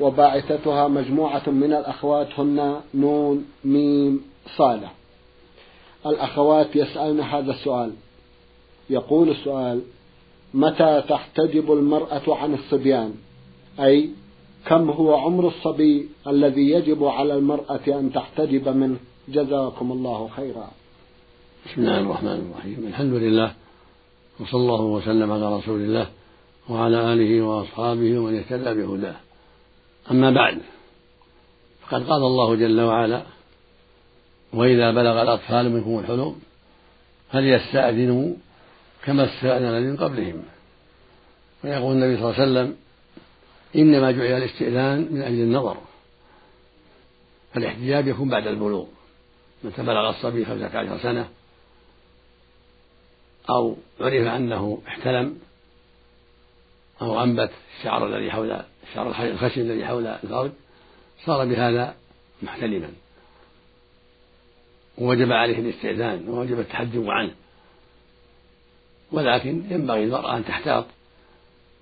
وباعثتها مجموعة من الأخوات هن نون ميم صالح الأخوات يسألن هذا السؤال. يقول السؤال متى تحتجب المرأة عن الصبيان؟ أي كم هو عمر الصبي الذي يجب على المرأة أن تحتجب منه؟ جزاكم الله خيرا. بسم الله الرحمن الرحيم. الحمد لله وصلى الله وسلم على رسول الله وعلى آله وأصحابه ومن اهتدى بهداه. أما بعد فقد قال الله جل وعلا وإذا بلغ الأطفال منكم الحلم فليستأذنوا كما استأذن من قبلهم. ويقول النبي صلى الله عليه وسلم إنما جعل الاستئذان من أجل النظر فالاحتجاب يكون بعد البلوغ متى بلغ الصبي خمسة عشر سنة أو عرف أنه احتلم أو أنبت الشعر الذي حول الشعر الخشن الذي حول الفرج صار بهذا محتلما. ووجب عليه الاستئذان ووجب التحجب عنه. ولكن ينبغي المرأة أن تحتاط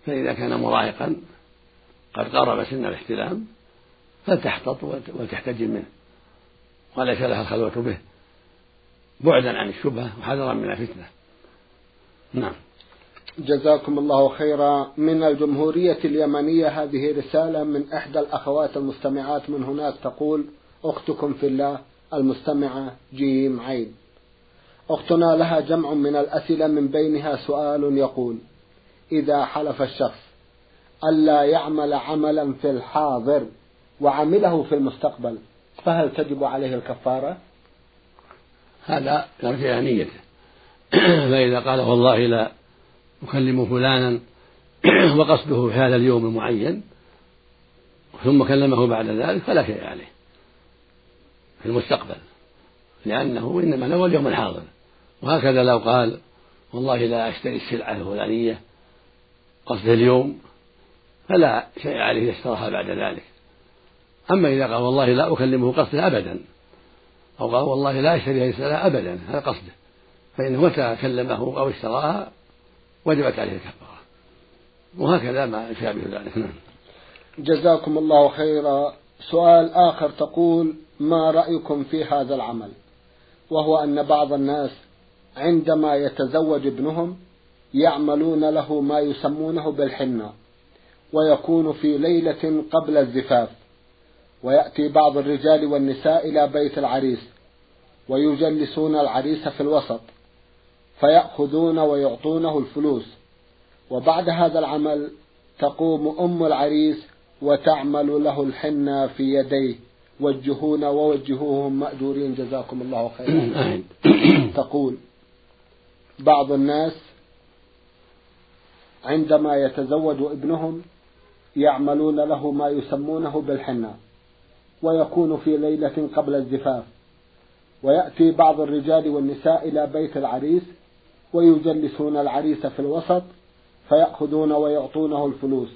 فإذا كان مراهقا قد قرب سن الاحتلام فلتحتط وتحتجب منه. وليس لها الخلوة به بعدا عن الشبهة وحذرا من الفتنة. نعم. جزاكم الله خيرا. من الجمهورية اليمنية هذه رسالة من إحدى الأخوات المستمعات من هناك تقول أختكم في الله المستمعة جيم عين. أختنا لها جمع من الأسئلة من بينها سؤال يقول إذا حلف الشخص ألا يعمل عملا في الحاضر وعمله في المستقبل فهل تجب عليه الكفارة؟ هذا يرجع نيته. فإذا قال والله لا أكلم فلانا وقصده في هذا اليوم المعين ثم كلمه بعد ذلك فلا شيء عليه في المستقبل لأنه إنما له اليوم الحاضر. وهكذا لو قال والله لا أشتري السلعة الفلانية قصد اليوم فلا شيء عليه يشتراها بعد ذلك. أما إذا قال والله لا أكلمه قصده أبدا أو قال والله لا أشتري هذه السلعة أبدا هذا قصده. فإنه متى كلمه أو اشتراها وجبت عليه الكفارة. وهكذا ما يشابه ذلك. نعم. جزاكم الله خيرا. سؤال آخر تقول ما رأيكم في هذا العمل؟ وهو أن بعض الناس عندما يتزوج ابنهم يعملون له ما يسمونه بالحنة ويكون في ليلة قبل الزفاف. ويأتي بعض الرجال والنساء إلى بيت العريس ويجلسون العريس في الوسط. فيأخذون ويعطونه الفلوس. وبعد هذا العمل تقوم أم العريس وتعمل له الحنة في يديه. وجهونا ووجهوهم مأجورين. جزاكم الله خيرا. تقول بعض الناس عندما يتزوج ابنهم يعملون له ما يسمونه بالحنة ويكون في ليلة قبل الزفاف. ويأتي بعض الرجال والنساء إلى بيت العريس ويجلسون العريس في الوسط فيأخذون ويعطونه الفلوس.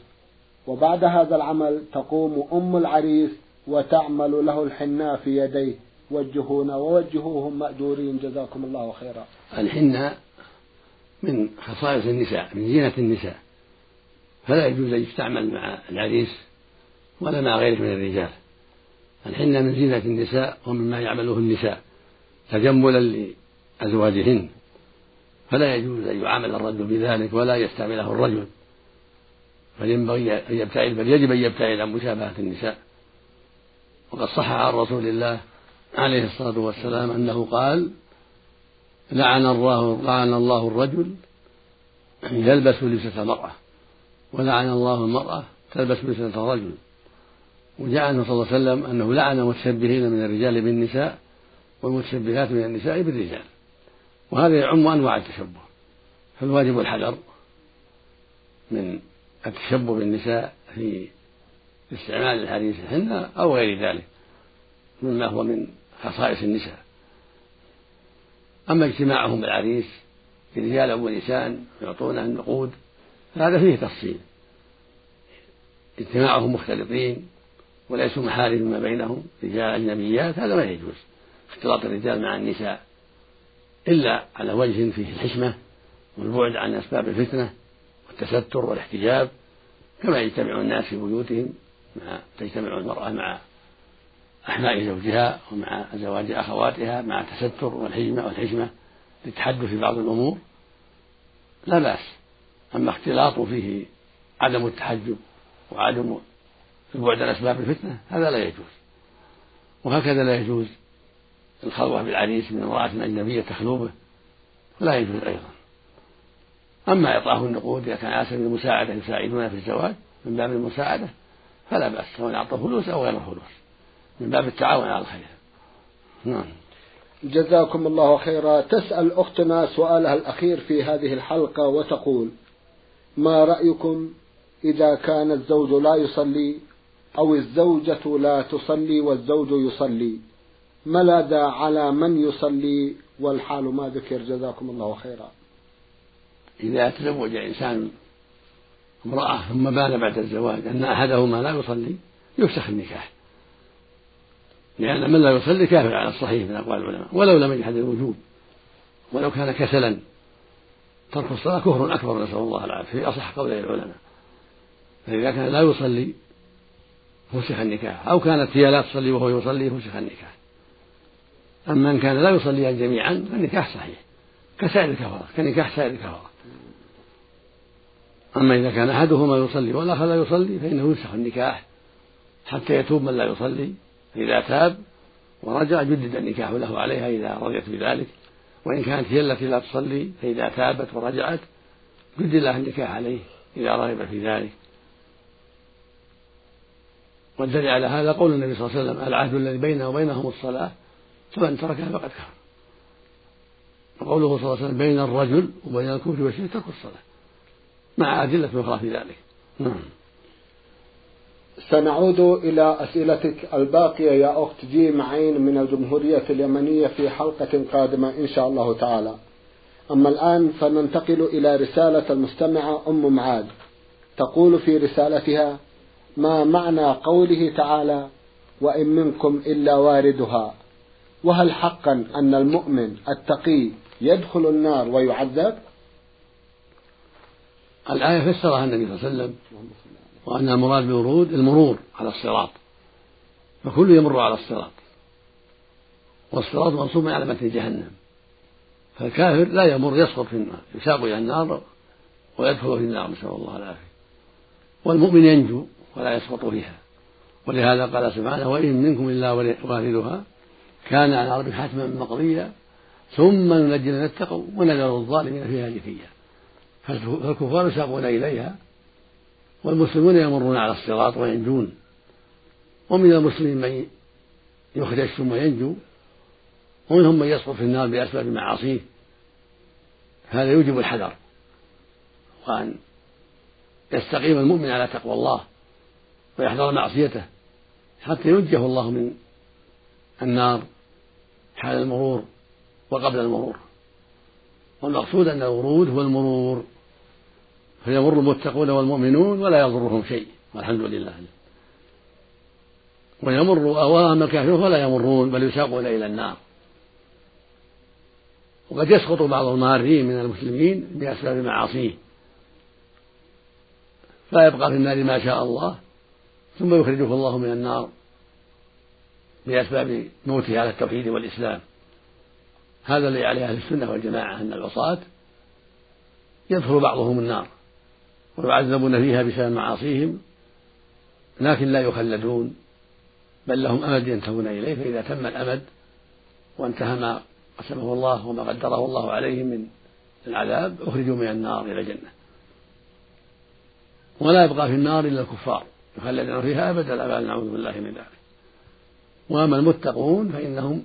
وبعد هذا العمل تقوم أم العريس وتعمل له الحناء في يديه. وجهونا ووجهوهم مأجورين. جزاكم الله خيرا. الحناء من خصائص النساء من زينة النساء. فلا يجوز أن يستعمل مع العريس ولا مع غيره من الرجال. الحنة من زينة النساء ومما يعمله النساء تجملا لأزواجهن. فلا يجوز أن يعامل الرجل بذلك ولا يستعمله الرجل. بل ينبغي أن يبتعد بل يجب أن يبتعد عن مشابهة النساء. وقد صح عن رسول الله عليه الصلاة والسلام أنه قال لعن الله لعن الله الرجل يلبس لبسة المرأة ولعن الله المرأة تلبس لبسة الرجل. وجاء عنه صلى الله عليه وسلم أنه لعن المتشبهين من الرجال بالنساء والمتشبهات من النساء بالرجال. وهذا يعم أنواع التشبه فالواجب الحذر من التشبه بالنساء في استعمال الحنة أو غير ذلك مما هو من خصائص النساء. أما اجتماعهم بالعريس رجالا ونساء يعطونه النقود فهذا فيه تفصيل. اجتماعهم مختلطين وليسوا محارم ما بينهم رجال أجنبيات هذا ما يجوز. اختلاط الرجال مع النساء إلا على وجه فيه الحشمة والبعد عن أسباب الفتنة والتستر والاحتجاب كما يجتمع الناس في بيوتهم مع تجتمع المرأة مع أحماء زوجها ومع زواج أخواتها مع التستر والحجمة والحشمة للتحدث في بعض الأمور. لا بأس. أما اختلاط فيه عدم التحجب وعدم البعد عن أسباب الفتنة هذا لا يجوز. وهكذا لا يجوز الخلوة بالعريس من امرأة أجنبية تخلو به فلا يجوز أيضا. أما إعطاه النقود إذا كان على سبيل المساعدة يساعدون في الزواج من باب المساعدة فلا بأس سواء أعطى فلوس أو غير فلوس من باب التعاون على الخير. نعم. جزاكم الله خيرا. تسأل أختنا سؤالها الأخير في هذه الحلقة وتقول ما رأيكم إذا كان الزوج لا يصلي أو الزوجة لا تصلي والزوج يصلي؟ ماذا على من يصلي والحال ما ذكر. جزاكم الله خيرا. إذا تزوج إنسان امرأة ثم بان بعد الزواج أن أحدهما لا يصلي يفسخ النكاح. لأن من لا يصلي كافر على الصحيح من أقوال العلماء ولو لم يجحد الوجوب ولو كان كسلا. ترك الصلاة كفر أكبر نسأل الله العافية. في أصح قولي العلماء فإذا كان لا يصلي فسخ النكاح. أو كانت هي لا تصلي وهو يصلي فسخ النكاح. أما إن كان لا يصليان جميعا فالنكاح صحيح. كسائر الكفرة كنكاح سائر الكفرة أما إذا كان أحدهما يصلي والآخر لا يصلي فإنه يفسخ النكاح حتى يتوب من لا يصلي فإذا تاب ورجع جدد النكاح له عليها إذا رضيت بذلك. وإن كانت هي التي لا تصلي فإذا تابت ورجعت جدد لها النكاح عليه إذا رغب في ذلك. والدليل على هذا قول النبي صلى الله عليه وسلم العهد الذي بيننا وبينهم الصلاة فمن تركها فقد كفر. وقوله صلى الله عليه وسلم بين الرجل وبين الكفر والشرك ترك الصلاة مع أدلة أخرى في ذلك. نعم. سنعود إلى أسئلتك الباقية يا أخت جيم عين من الجمهورية اليمنية في حلقة قادمة إن شاء الله تعالى. أما الآن فننتقل إلى رسالة المستمعة أم معاذ. تقول في رسالتها ما معنى قوله تعالى وإن منكم إلا واردها؟ وهل حقا أن المؤمن التقي يدخل النار ويعذب؟ الآية فسرها النبي صلى الله عليه وسلم وأن المراد بالورود المرور على الصراط. فكل يمر على الصراط. والصراط منصوب على متن جهنم. فالكافر لا يمر يسقط في النار يساق إلى النار ويدخل في النار نسأل الله العافية. والمؤمن ينجو ولا يسقط فيها. ولهذا قال سبحانه وإن منكم إلا واردها كان على ربك حتما مقضيا ثم ننجي الذين اتقوا ونذر الظالمين فيها جثيا فالكفار يساقون إليها والمسلمون يمرون على الصراط وينجون. ومن المسلمين من يخرج ثم ينجو ومنهم من يسقط في النار بأسباب معاصيه. هذا يوجب الحذر. وأن يستقيم المؤمن على تقوى الله ويحذر معصيته حتى ينجه الله من النار. حال المرور وقبل المرور. والمقصود أن الورود هو المرور. فيمر المتقون والمؤمنون ولا يضرهم شيء والحمد لله. ويمر أوام الكافرون ولا يمرون بل يساقون إلى النار. وقد يسقط بعض المارين من المسلمين بأسباب معاصيه. فيبقى في النار ما شاء الله ثم يخرجه الله من النار. بأسباب موته على التوحيد والإسلام. هذا الذي عليه أهل السنة والجماعة أن العصاة يدخل بعضهم النار ويعذبون فيها بسبب معاصيهم لكن لا يخلدون بل لهم أمد ينتهون إليه فإذا تم الأمد وانتهى ما قسمه الله وما قدره الله عليهم من العذاب أخرجوا من النار إلى الجنة. ولا يبقى في النار إلا الكفار يخلدون فيها أبدا الأبد نعوذ بالله من ذلك. وأما المتقون فإنهم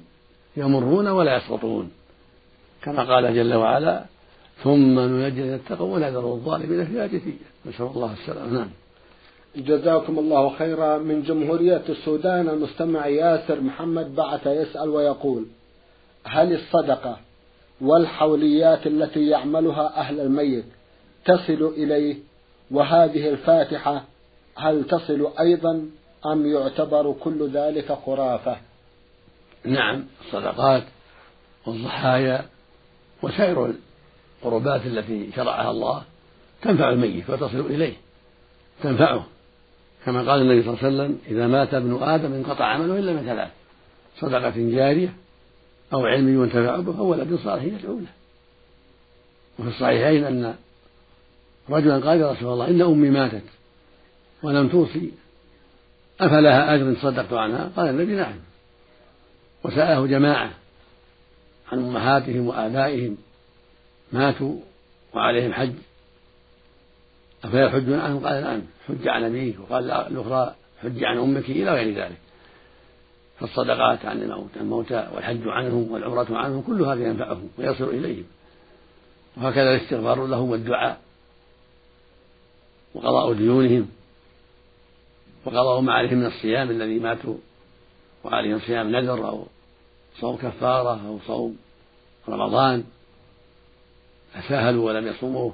يمرون ولا يسقطون كما قال جل وعلا ثم ننجي الذين اتقوا ونذر الظالمين فيها جثيا نسأل الله السلامة. نعم. جزاكم الله خيرا. من جمهورية السودان المستمع ياسر محمد بعث يسأل ويقول هل الصدقة والحوليات التي يعملها أهل الميت تصل إليه؟ وهذه الفاتحة هل تصل أيضا أم يعتبر كل ذلك خرافة؟ نعم الصدقات والضحايا وسائر القربات التي شرعها الله تنفع الميت وتصل إليه تنفعه. كما قال النبي صلى الله عليه وسلم إذا مات ابن آدم انقطع عمله إلا من ثلاث صدقة جارية أو علم ينتفع به أو ولد صالح يدعو له. وفي الصحيحين أن رجلا قال يا رسول الله إن أمي ماتت ولم توصي أفلها أجر صدقت عنها؟ قال النبي نعم. وسأله جماعة عن أمهاتهم وآبائهم ماتوا وعليهم حج. أفيحج عنهم؟ قال نعم. حج عن أبيك. وقال الأخرى حج عن أمك إلى غير ذلك. فالصدقات عن الموتى والحج عنهم والعمرة عنهم كل هذا ينفعهم ويصل إليهم. وهكذا الاستغفار لهم والدعاء وقضاء ديونهم. وقضاء ما عليهم من الصيام الذي ماتوا وعليهم صيام نذر أو صوم كفارة أو صوم رمضان فساهلوا ولم يصوموه.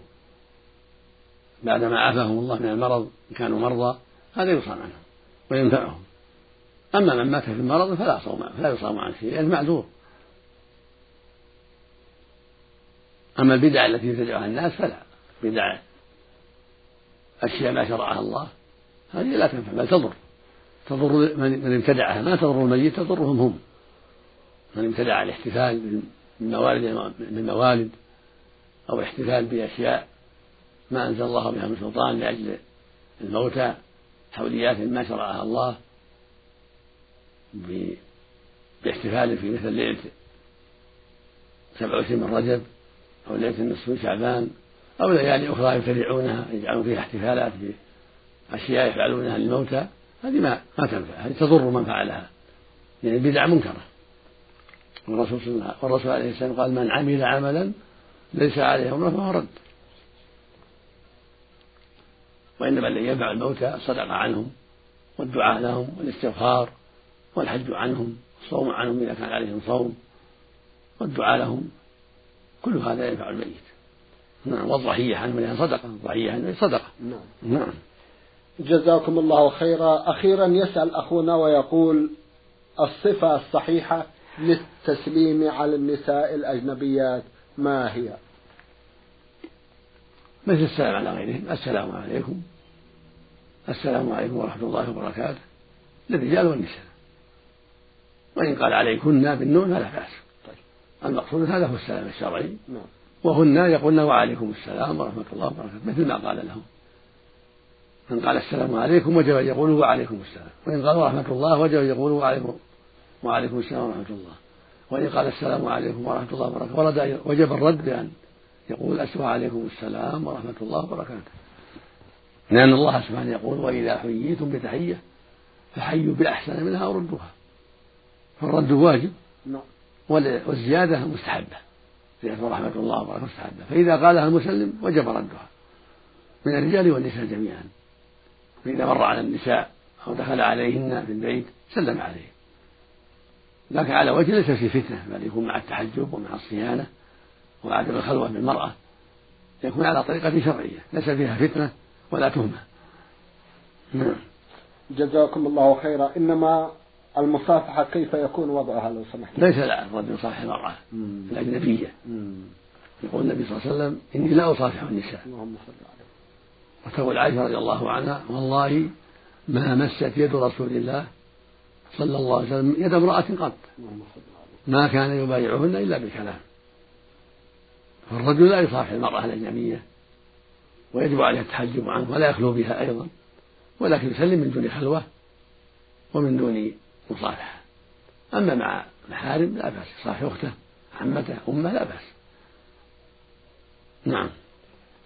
بعدما عافاهم الله من المرض إن كانوا مرضى هذا يصام عنهم وينفعهم. أما من مات في المرض فلا صوم فلا يصام عنه شيء لأنه معذور. أما البدع التي يبتدعها الناس فلا. بدع أشياء ما شرعها الله. هذه لا تنفع بل تضر. تضر من ابتدعها. ما تضر الميت تضرهم هم. من ابتدع الاحتفال بالموالد بالموالد أو الاحتفال بأشياء ما أنزل الله بها من سلطان لأجل الموتى حوليات ما شرعها الله باحتفال في مثل ليلة سبع وعشرين من رجب أو ليلة النصف من شعبان أو ليالي أخرى يبتدعونها يجعلون فيها احتفالات بأشياء يفعلونها للموتى هذه ما ما تنفع هذه تضر من فعلها يعني بدعة منكرة. والرسول صلى الله والرسول عليه السلام قال من عمل عملا ليس عليه أمره فهو رد. وإنما الذي ينفع الموتى الصدقة عنهم والدعاء لهم والاستغفار والحج عنهم الصوم عنهم إذا كان عليهم صوم والدعاء لهم كل هذا ينفع الميت. نعم والضحية عنهم لأنها صدقة الضحية عنهم صدقة. نعم. نعم. جزاكم الله خيرا. أخيرا يسأل أخونا ويقول الصفة الصحيحة للتسليم على النساء الأجنبيات ما هي؟ مثل السلام على غيرهم. السلام عليكم. السلام عليكم ورحمة الله وبركاته. للرجال والنساء. وإن قال عليكن بالنون فلا بأس. طيب. المقصود هذا هو السلام الشرعي. نعم. وهن يقولن وعليكم السلام ورحمة الله وبركاته مثل ما قال لهم. من قال السلام عليكم وجب أن يقولوا وعليكم السلام. وإن قال ورحمة الله وجب أن يقولوا وعليكم وعليكم السلام ورحمة الله. وإن قال السلام عليكم ورحمة الله وبركاته. ورد وجب الرد بأن يقول أسوى عليكم السلام ورحمة الله وبركاته. لأن الله سبحانه يقول وإذا حييتم بتحية فحيوا بأحسن منها أو ردوها. فالرد واجب. نعم. والزيادة مستحبة. زيادة رحمة الله وبركاته مستحبة. فإذا قالها المسلم وجب ردها. من الرجال والنساء جميعا. فإذا مر على النساء أو دخل عليهن في البيت سلم عليه. لكن على وجه ليس في فتنة بل يكون مع التحجب ومع الصيانة وعدم الخلوة بالمرأة. يكون على طريقة شرعية ليس فيها فتنة ولا تهمة. نعم جزاكم الله خيرا. إنما المصافحة كيف يكون وضعها لو سمحت؟ ليس لا الرجل يصافح المرأة الأجنبية. يقول النبي صلى الله عليه وسلم إني لا أصافح النساء. اللهم صل عليه وتقول عائشة رضي الله عنها والله ما مست يد رسول الله صلى الله عليه وسلم يد امرأة قط. ما كان يبايعهن إلا بالكلام. فالرجل لا يصافح المرأة الأجنبية ويجب عليه التحجب عنه ولا يخلو بها أيضا ولكن يسلم من دون خلوة ومن دون مصافحة أما مع محارم لا بأس يصافح أخته عمته أمه لا بأس. نعم.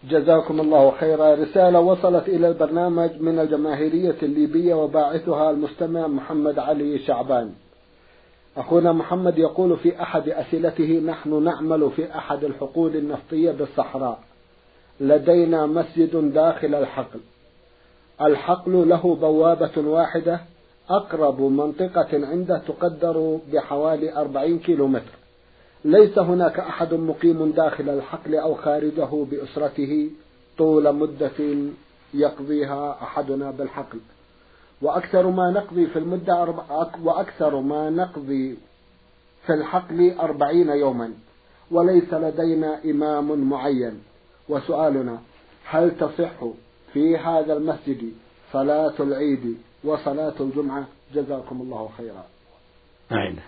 جزاكم الله خيرا. رسالة وصلت إلى البرنامج من الجماهيرية الليبية وباعثها المستمع محمد علي شعبان. أخونا محمد يقول في أحد أسئلته نحن نعمل في أحد الحقول النفطية بالصحراء. لدينا مسجد داخل الحقل. الحقل له بوابة واحدة أقرب منطقة عنده تقدر بحوالي أربعين كيلومتر. ليس هناك أحد مقيم داخل الحقل أو خارجه بأسرته طول مدة يقضيها أحدنا بالحقل. وأكثر ما نقضي في المدة أربع وأكثر ما نقضي في الحقل أربعين يوما. وليس لدينا إمام معين. وسؤالنا هل تصح في هذا المسجد صلاة العيد وصلاة الجمعة؟ جزاكم الله خيرا. أعين.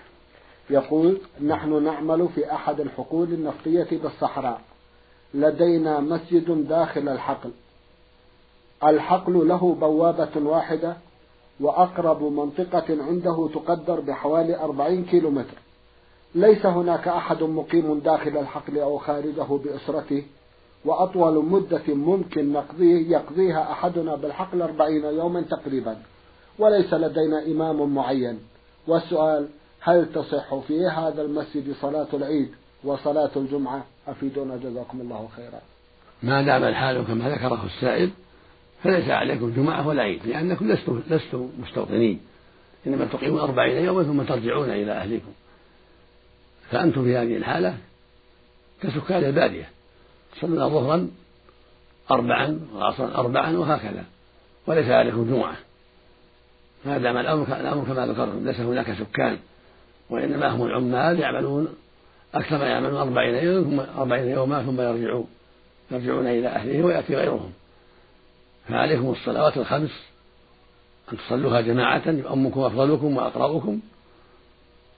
يقول نحن نعمل في أحد الحقول النفطية بالصحراء. لدينا مسجد داخل الحقل. الحقل له بوابة واحدة وأقرب منطقة عنده تقدر بحوالي أربعين كيلو متر ليس هناك أحد مقيم داخل الحقل أو خارجه بأسرته وأطول مدة ممكن نقضيه يقضيها أحدنا بالحقل أربعين يوما تقريبا. وليس لدينا إمام معين. والسؤال هل تصح في هذا المسجد صلاة العيد وصلاة الجمعة؟ أفيدونا جزاكم الله خيرا. ما دام الحال كما ذكره السائل فليس عليكم جمعة ولا عيد لأنكم لستم لستم مستوطنين. إنما تقيمون أربعين يوما ثم ترجعون إلى أهلكم. فأنتم في هذه الحالة كسكان البادية. تصلون ظهرا أربعا وعصرا أربعا وهكذا. وليس عليكم جمعة. ما دام الأمر الأمر كما ذكرتم ليس هناك سكان. وإنما هم العمال يعملون أكثر ما يعملون أربعين يوما ثم أربعين يوما ثم يرجعون يرجعون إلى أهلهم ويأتي غيرهم. فعليكم الصلوات الخمس أن تصلوها جماعة أمكم أفضلكم وأقرأكم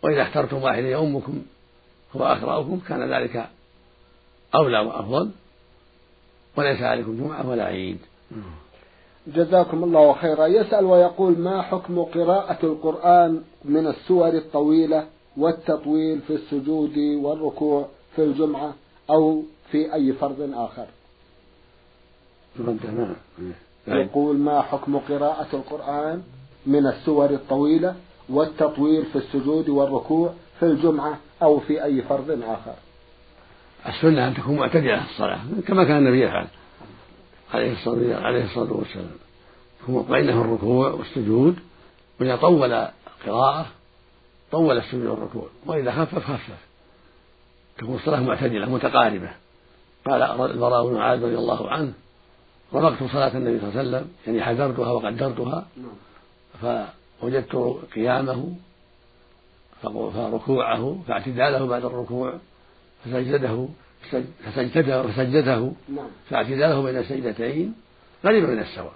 وإذا اخترتم واحدا يؤمكم هو أقرأكم كان ذلك أولى وأفضل. وليس عليكم جمعة ولا عيد. جزاكم الله خيرا. يسأل ويقول ما حكم قراءة القرآن من السور الطويلة والتطويل في السجود والركوع في الجمعة أو في أي فرض آخر؟ يقول ما حكم قراءة القرآن من السور الطويلة والتطويل في السجود والركوع في الجمعة أو في أي فرض آخر؟ السنة أن تكون معتدلة في الصلاة كما كان النبي يفعل. عليه الصلاة والسلام مطمئنة في الركوع والسجود وإذا طول القراءة طول السجود والركوع وإذا خفف خفف تكون الصلاة معتدلة متقاربة. قال البراء بن عازب رضي الله عنه رمقت صلاة النبي صلى الله عليه وسلم يعني حذرتها وقدرتها فوجدت قيامه فركوعه فاعتداله بعد الركوع فسجده فسجده فسجده. نعم. فاعتداله بين السجدتين قريبا من السواء.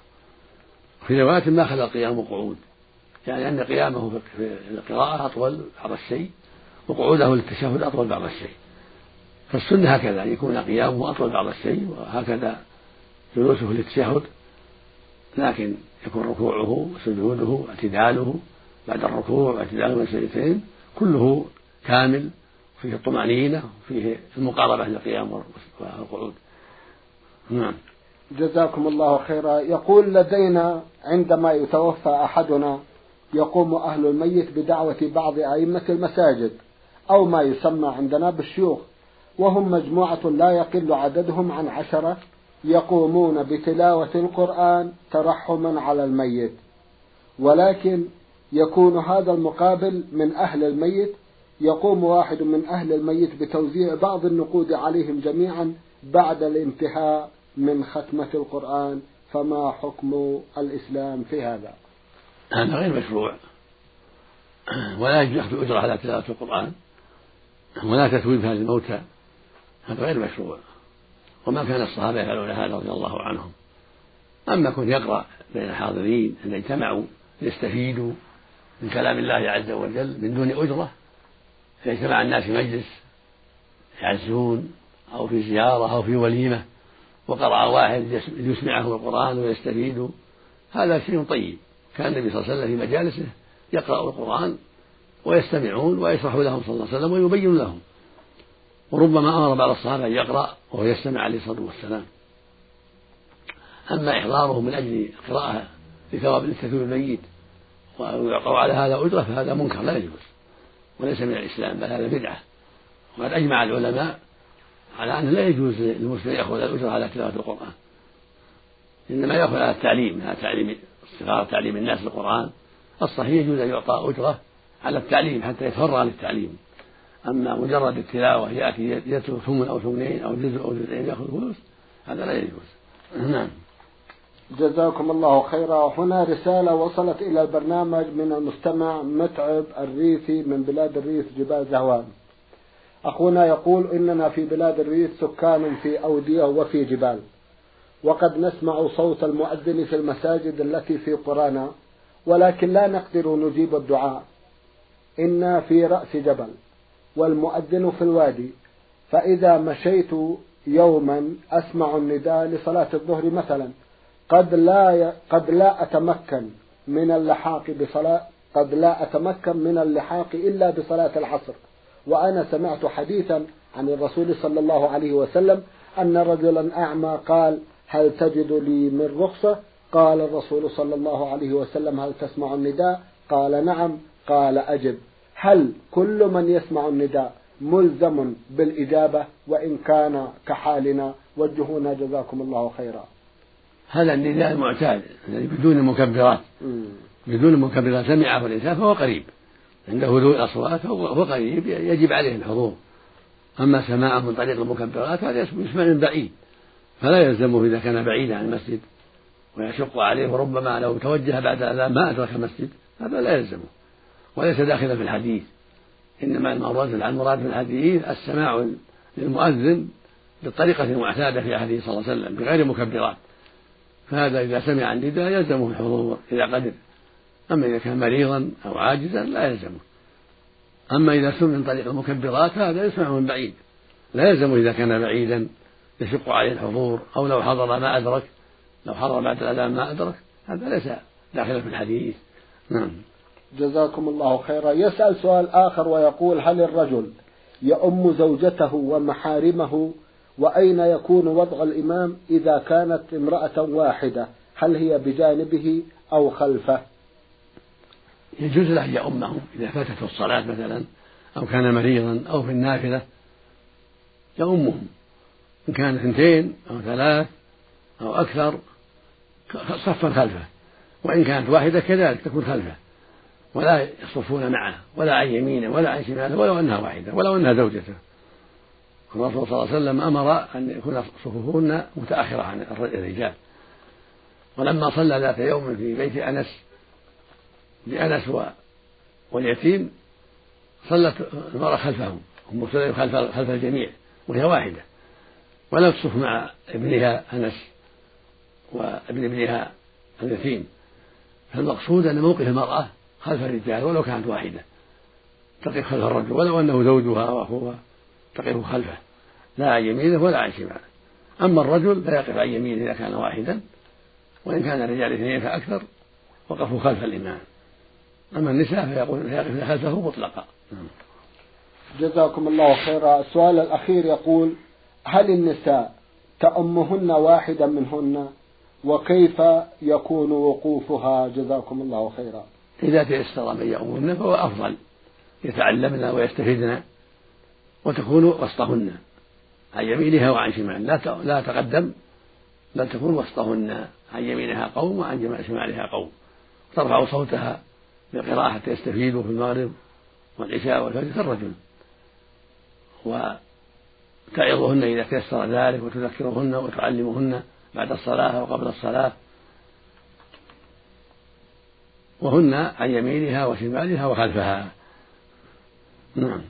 في رواية ما خلا القيام قعود. يعني أن قيامه في القراءة أطول بعض الشيء وقعوده للتشهد أطول بعض الشيء. فالسنة هكذا أن يكون قيامه أطول بعض الشيء وهكذا جلوسه للتشهد. لكن يكون ركوعه وسجوده واعتداله بعد الركوع واعتداله من السجدتين كله كامل فيه الطمأنينة وفيه المقاربة للقيام والقعود. نعم. جزاكم الله خيرا. يقول لدينا عندما يتوفى أحدنا يقوم أهل الميت بدعوة بعض أئمة المساجد أو ما يسمى عندنا بالشيوخ وهم مجموعة لا يقل عددهم عن عشرة يقومون بتلاوة القرآن ترحما على الميت. ولكن يكون هذا المقابل من أهل الميت يقوم واحد من أهل الميت بتوزيع بعض النقود عليهم جميعا بعد الانتهاء من ختمة القرآن. فما حكم الإسلام في هذا؟ هذا غير مشروع. ولا يجوز أخذ أجرة على تلاوة القرآن. ولا تثويب هذه الموتى. هذا غير مشروع. وما كان الصحابة يفعلون هذا رضي الله عنهم. أما كن يقرأ بين الحاضرين أن اجتمعوا ليستفيدوا من كلام الله عز وجل من دون أجرة إذا اجتمع الناس في مجلس يعزون أو في زيارة أو في وليمة وقرأ واحد يسمعه القرآن ويستفيد. هذا شيء طيب. كان النبي صلى الله عليه وسلم في مجالسه يقرأ القرآن ويستمعون ويشرح لهم صلى الله عليه وسلم ويبين لهم. وربما أمر بعض الصحابة أن يقرأ وهو يستمع عليه الصلاة والسلام. أما إحضاره من أجل القراءة لثواب للتكبير الميت ويعقر على هذا أجرة فهذا منكر لا يجوز. وليس من الإسلام بل هذا بدعة. وقد أجمع العلماء على أنه لا يجوز للمسلم يأخذ الأجرة على تلاوة القرآن. إنما يأخذ على التعليم على تعليم الصغار تعليم الناس القرآن الصحيح يجوز أن يعطى أجرة على التعليم حتى يتفرغ للتعليم. أما مجرد التلاوة يأتي يترك ثمن أو ثمنين أو جزء أو جزئين يأخذ فلوس هذا لا يجوز. نعم. جزاكم الله خيرا. هنا رسالة وصلت إلى البرنامج من المستمع متعب الريفي من بلاد الريف جبال زهوان. أخونا يقول إننا في بلاد الريف سكان في أودية وفي جبال. وقد نسمع صوت المؤذن في المساجد التي في قرانا ولكن لا نقدر نجيب الدعاء. إنا في رأس جبل والمؤذن في الوادي. فإذا مشيت يوما أسمع النداء لصلاة الظهر مثلا. قد لا قد لا أتمكن من اللحاق بصلاة قد لا أتمكن من اللحاق إلا بصلاة العصر. وأنا سمعت حديثا عن الرسول صلى الله عليه وسلم أن رجلا أعمى قال هل تجد لي من رخصة؟ قال الرسول صلى الله عليه وسلم هل تسمع النداء؟ قال نعم. قال أجب. هل كل من يسمع النداء ملزم بالإجابة؟ وإن كان كحالنا وجهونا جزاكم الله خيرا. هذا النداء المعتاد الذي بدون مكبرات بدون مكبرات سمعه الإنسان فهو قريب. عند هدوء الأصوات فهو قريب يجب عليه الحضور. أما سماعه من طريق المكبرات هذا يسمع من بعيد. فلا يلزمه إذا كان بعيدا عن المسجد ويشق عليه وربما لو توجه بعد الأذان ما أدرك المسجد هذا لا يلزمه. وليس داخلا في الحديث. إنما المراد المراد في الحديث السماع للمؤذن بالطريقة المعتادة في عهده صلى الله عليه وسلم بغير مكبرات. فهذا إذا سمع النداء يلزمه الحضور إذا قدر. أما إذا كان مريضا أو عاجزا لا يلزمه. أما إذا سمع من طريق المكبرات هذا يسمع من بعيد. لا يلزمه إذا كان بعيدا يشق عليه الحضور أو لو حضر ما أدرك لو حضر بعد الأذان ما أدرك هذا ليس داخلا في الحديث. نعم. جزاكم الله خيرا. يسأل سؤال آخر ويقول هل الرجل يؤم زوجته ومحارمه وأين يكون وضع الإمام إذا كانت امرأة واحدة؟ هل هي بجانبه أو خلفه؟ يجوز له أن يؤمهم إذا فاتته الصلاة مثلا أو كان مريضا أو في النافلة يؤمهم إن كان اثنتين أو ثلاث أو أكثر صفا خلفه. وإن كانت واحدة كذلك تكون خلفه. ولا يصفون معه ولا عن يمينه ولا عن شماله ولو أنها واحدة ولو أنها زوجته. الرسول صلى الله عليه وسلم أمر أن يكون صفوفهن متأخرة عن الرجال. ولما صلى ذات يوم في بيت أنس بأنس واليتيم صلت المرأة خلفهم أم سليم خلف خلف الجميع وهي واحدة. ولم تصف مع ابنها أنس وابن ابنها اليتيم. فالمقصود أن موقف المرأة خلف الرجال ولو كانت واحدة تقف خلف الرجل ولو أنه زوجها وأخوها. تقف خلفه لا عن يمينه ولا عن شماله. أما الرجل فيقف عن يمينه إذا كان واحدا وإن كان الرجال اثنين فأكثر وقفوا خلف الإمام. أما النساء فيقول فيقف خلفه مطلقا. جزاكم الله خيرا. السؤال الأخير يقول هل النساء تأمهن واحدا منهن؟ وكيف يكون وقوفها؟ جزاكم الله خيرا. إذا تيسر من يأمهن فهو أفضل. يتعلمن ويستفدن وتكون وسطهن. عن يمينها وعن شمالها. لا لا تقدم بل تكون وسطهن. عن يمينها قوم وعن شمالها قوم. ترفع صوتها بالقراءة حتى يستفيدوا في المغرب والعشاء والفجر كالرجل وتعظهن إذا تيسر ذلك وتذكرهن وتعلمهن بعد الصلاة وقبل الصلاة. وهن عن يمينها وشمالها وخلفها. نعم.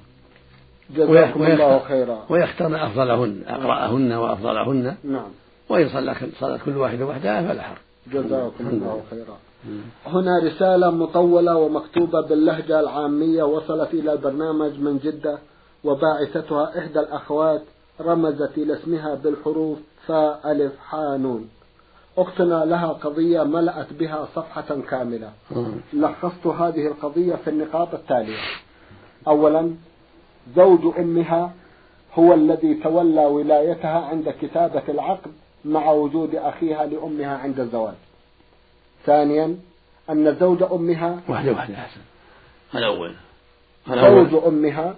جزاكم الله خيرا. ويختارن أفضلهن أقرأهن وأفضلهن نعم. وإن صلى صلت كل واحدة وحدها فلا حرج. جزاكم الله خيرا. هنا رسالة مطولة ومكتوبة باللهجة العامية وصلت إلى البرنامج من جدة وباعثتها إحدى الأخوات رمزت إلى اسمها بالحروف فاء ألف حاء نون. أختنا لها قضية ملأت بها صفحة كاملة. لخصت هذه القضية في النقاط التالية. أولا زوج أمها هو الذي تولى ولايتها عند كتابة العقد مع وجود أخيها لأمها عند الزواج. ثانيا أن زوج أمها واحدة واحدة أحسن. الأول زوج أمها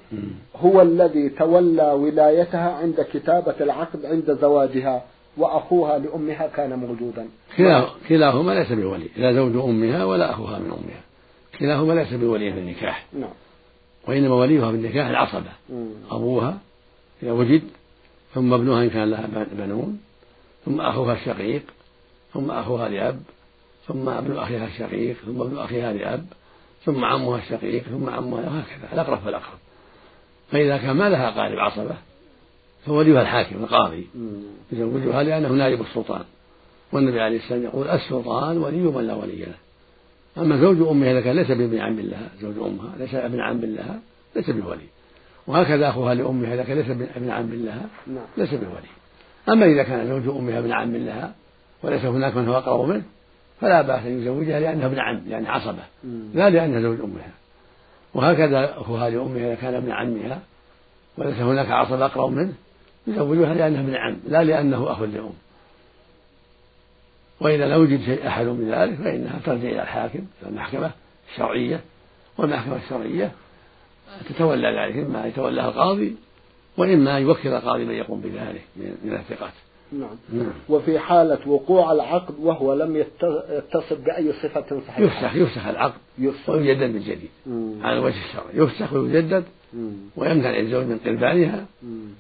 هو الذي تولى ولايتها عند كتابة العقد عند زواجها وأخوها لأمها كان موجودا. كلاهما ليس بولي لا زوج أمها ولا أخوها من أمها. كلاهما ليس بولي في النكاح. نعم. وإنما وليها في النكاح العصبة أبوها إذا وجد ثم ابنها إن كان لها بنون ثم أخوها الشقيق ثم أخوها لأب ثم ابن أخيها الشقيق ثم ابن أخيها لأب ثم عمها الشقيق ثم عمها وهكذا الأقرب فالأقرب فإذا كان ما لها قارب عصبة فوليها الحاكم القاضي. يزوجها لأنه نائب السلطان. والنبي عليه السلام يقول السلطان ولي من لا ولي له. أما زوج أمها إذا كان ليس بابن عم لها زوج أمها ليس ابن عم لها ليس بولي. وهكذا أخوها لأمها إذا كان ليس ابن عم لها نعم. ليس بولي. أما إذا كان زوج أمها ابن عم لها وليس هناك من هو أقرب منه فلا بأس أن يزوجها لأنه ابن عم يعني عصبة. لا لأنها زوج أمها. وهكذا أخوها لأمها إذا كان ابن عمها وليس هناك عصبة أقرب منه يزوجها لأنه ابن عم لا لأنه أخ لأم. وإذا لم يوجد شيء أحد من ذلك فإنها ترجع إلى الحاكم إلى المحكمة الشرعية. والمحكمة الشرعية تتولى ذلك إما يتولاها القاضي وإما يوكل القاضي من يقوم بذلك من الثقات نعم. نعم. وفي حالة وقوع العقد وهو لم يتصف بأي صفة صحيحة؟ يفسخ يفسخ العقد يفسخ. ويجدد من جديد على الوجه الشرعي يفسخ ويجدد ويمنع الزوج من قربانها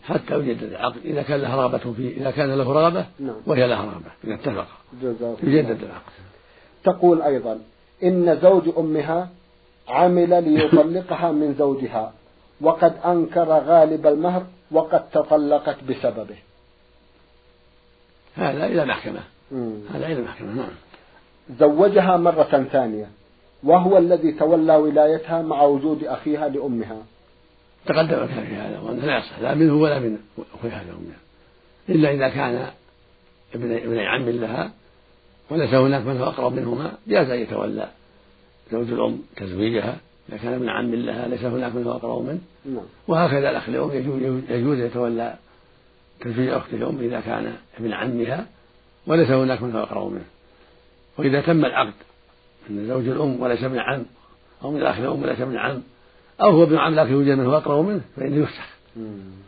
حتى يجدد العقد. إذا كان له رغبة فيه إذا كان له رغبة نعم. وهي لها رغبة إذا اتفق. يجدد العقد. تقول أيضا إن زوج أمها عمل ليطلقها من زوجها وقد أنكر غالب المهر وقد تطلقت بسببه. هذا إلى المحكمة هذا إلى المحكمة نعم. زوجها مرة ثانية وهو الذي تولى ولايتها مع وجود أخيها لأمها. تقدم كان في هذا وأنه لا يصح. لا منه ولا من أخيها لأمها إلا إذا كان ابن ابن عم لها وليس هناك من هو أقرب منهما جاز أن يتولى زوج الأم تزويجها. إذا كان ابن عم لها ليس هناك من هو أقرب منه. نعم. وهكذا الأخ لأم يجوز يتولى تزويج أخت الأم إذا كان ابن عمها وليس هناك من هو أقرب منه. وإذا تم العقد من زوج الأم وليس ابن عم أو من الأخ الأم وليس ابن عم أو هو ابن عم لكن يوجد من هو أقرب منه فإنه يفسخ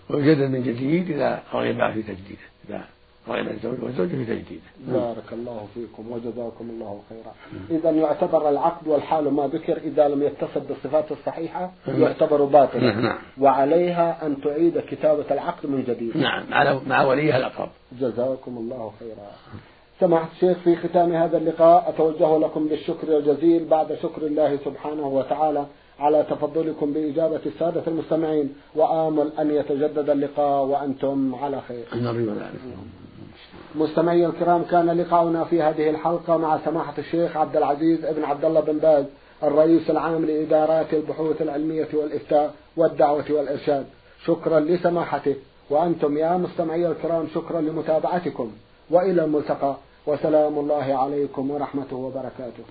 ويجدد من جديد إذا رغب في تجديده إذا رغب الزوج والزوج في تجديده. بارك الله فيكم وجزاكم الله خيرا. إذا يعتبر العقد والحال ما ذكر إذا لم يتصل بالصفات الصحيحة يعتبر باطلا. نعم وعليها أن تعيد كتابة العقد من جديد. نعم مع وليها الأقرب. جزاكم الله خيرا. سماحة الشيخ في ختام هذا اللقاء أتوجه لكم بالشكر الجزيل بعد شكر الله سبحانه وتعالى. على تفضلكم بإجابة السادة المستمعين وآمل أن يتجدد اللقاء وأنتم على خير. مستمعي الكرام كان لقاؤنا في هذه الحلقة مع سماحة الشيخ عبد العزيز ابن عبد الله بن باز الرئيس العام لإدارات البحوث العلمية والإفتاء والدعوة والإرشاد. شكرا لسماحته. وأنتم يا مستمعي الكرام شكرا لمتابعتكم. وإلى الملتقى. وسلام الله عليكم ورحمته وبركاته.